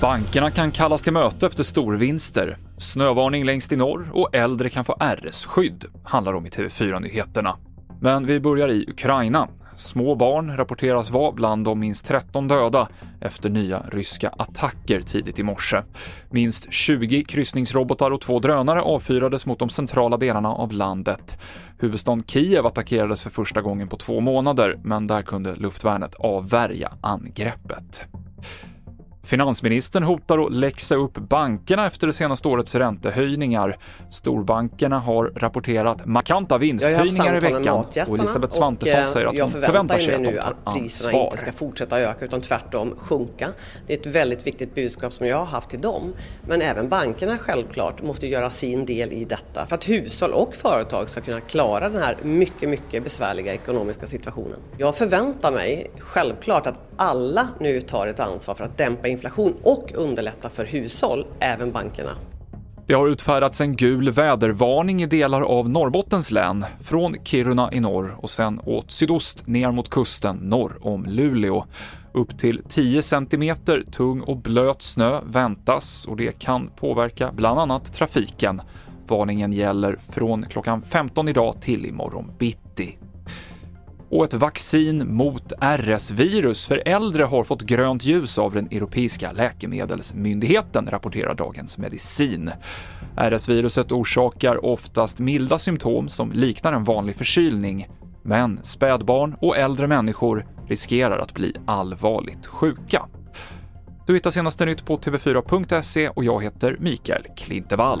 Bankerna kan kallas till möte efter storvinster. Snövarning längst i norr och äldre kan få RS-skydd, handlar om i TV4-nyheterna. Men vi börjar i Ukraina. Små barn rapporteras vara bland de minst 13 döda efter nya ryska attacker tidigt i morse. Minst 20 kryssningsrobotar och två drönare avfyrades mot de centrala delarna av landet. Huvudstaden Kiev attackerades för första gången på två månader, men där kunde luftvärnet avvärja angreppet. Finansministern hotar att läxa upp bankerna efter det senaste årets räntehöjningar. Storbankerna har rapporterat markanta vinsthöjningar i veckan och Elisabeth Svantesson säger att hon förväntar sig att de tar ansvar. att priserna inte ska fortsätta öka utan tvärtom sjunka. Det är ett väldigt viktigt budskap som jag har haft till dem. Men även bankerna självklart måste göra sin del i detta för att hushåll och företag ska kunna klara den här mycket, mycket besvärliga ekonomiska situationen. Jag förväntar mig självklart att alla nu tar ett ansvar för att dämpa inflation och underlätta för hushåll, även bankerna. Det har utfärdats en gul vädervarning i delar av Norrbottens län, från Kiruna i norr och sen åt sydost ner mot kusten norr om Luleå. Upp till 10 cm tung och blöt snö väntas och det kan påverka bland annat trafiken. Varningen gäller från klockan 15 idag till imorgon bitti och ett vaccin mot RS-virus för äldre har fått grönt ljus av den europeiska läkemedelsmyndigheten, rapporterar Dagens Medicin. RS-viruset orsakar oftast milda symptom som liknar en vanlig förkylning, men spädbarn och äldre människor riskerar att bli allvarligt sjuka. Du hittar senaste nytt på tv4.se och jag heter Mikael Klintevall.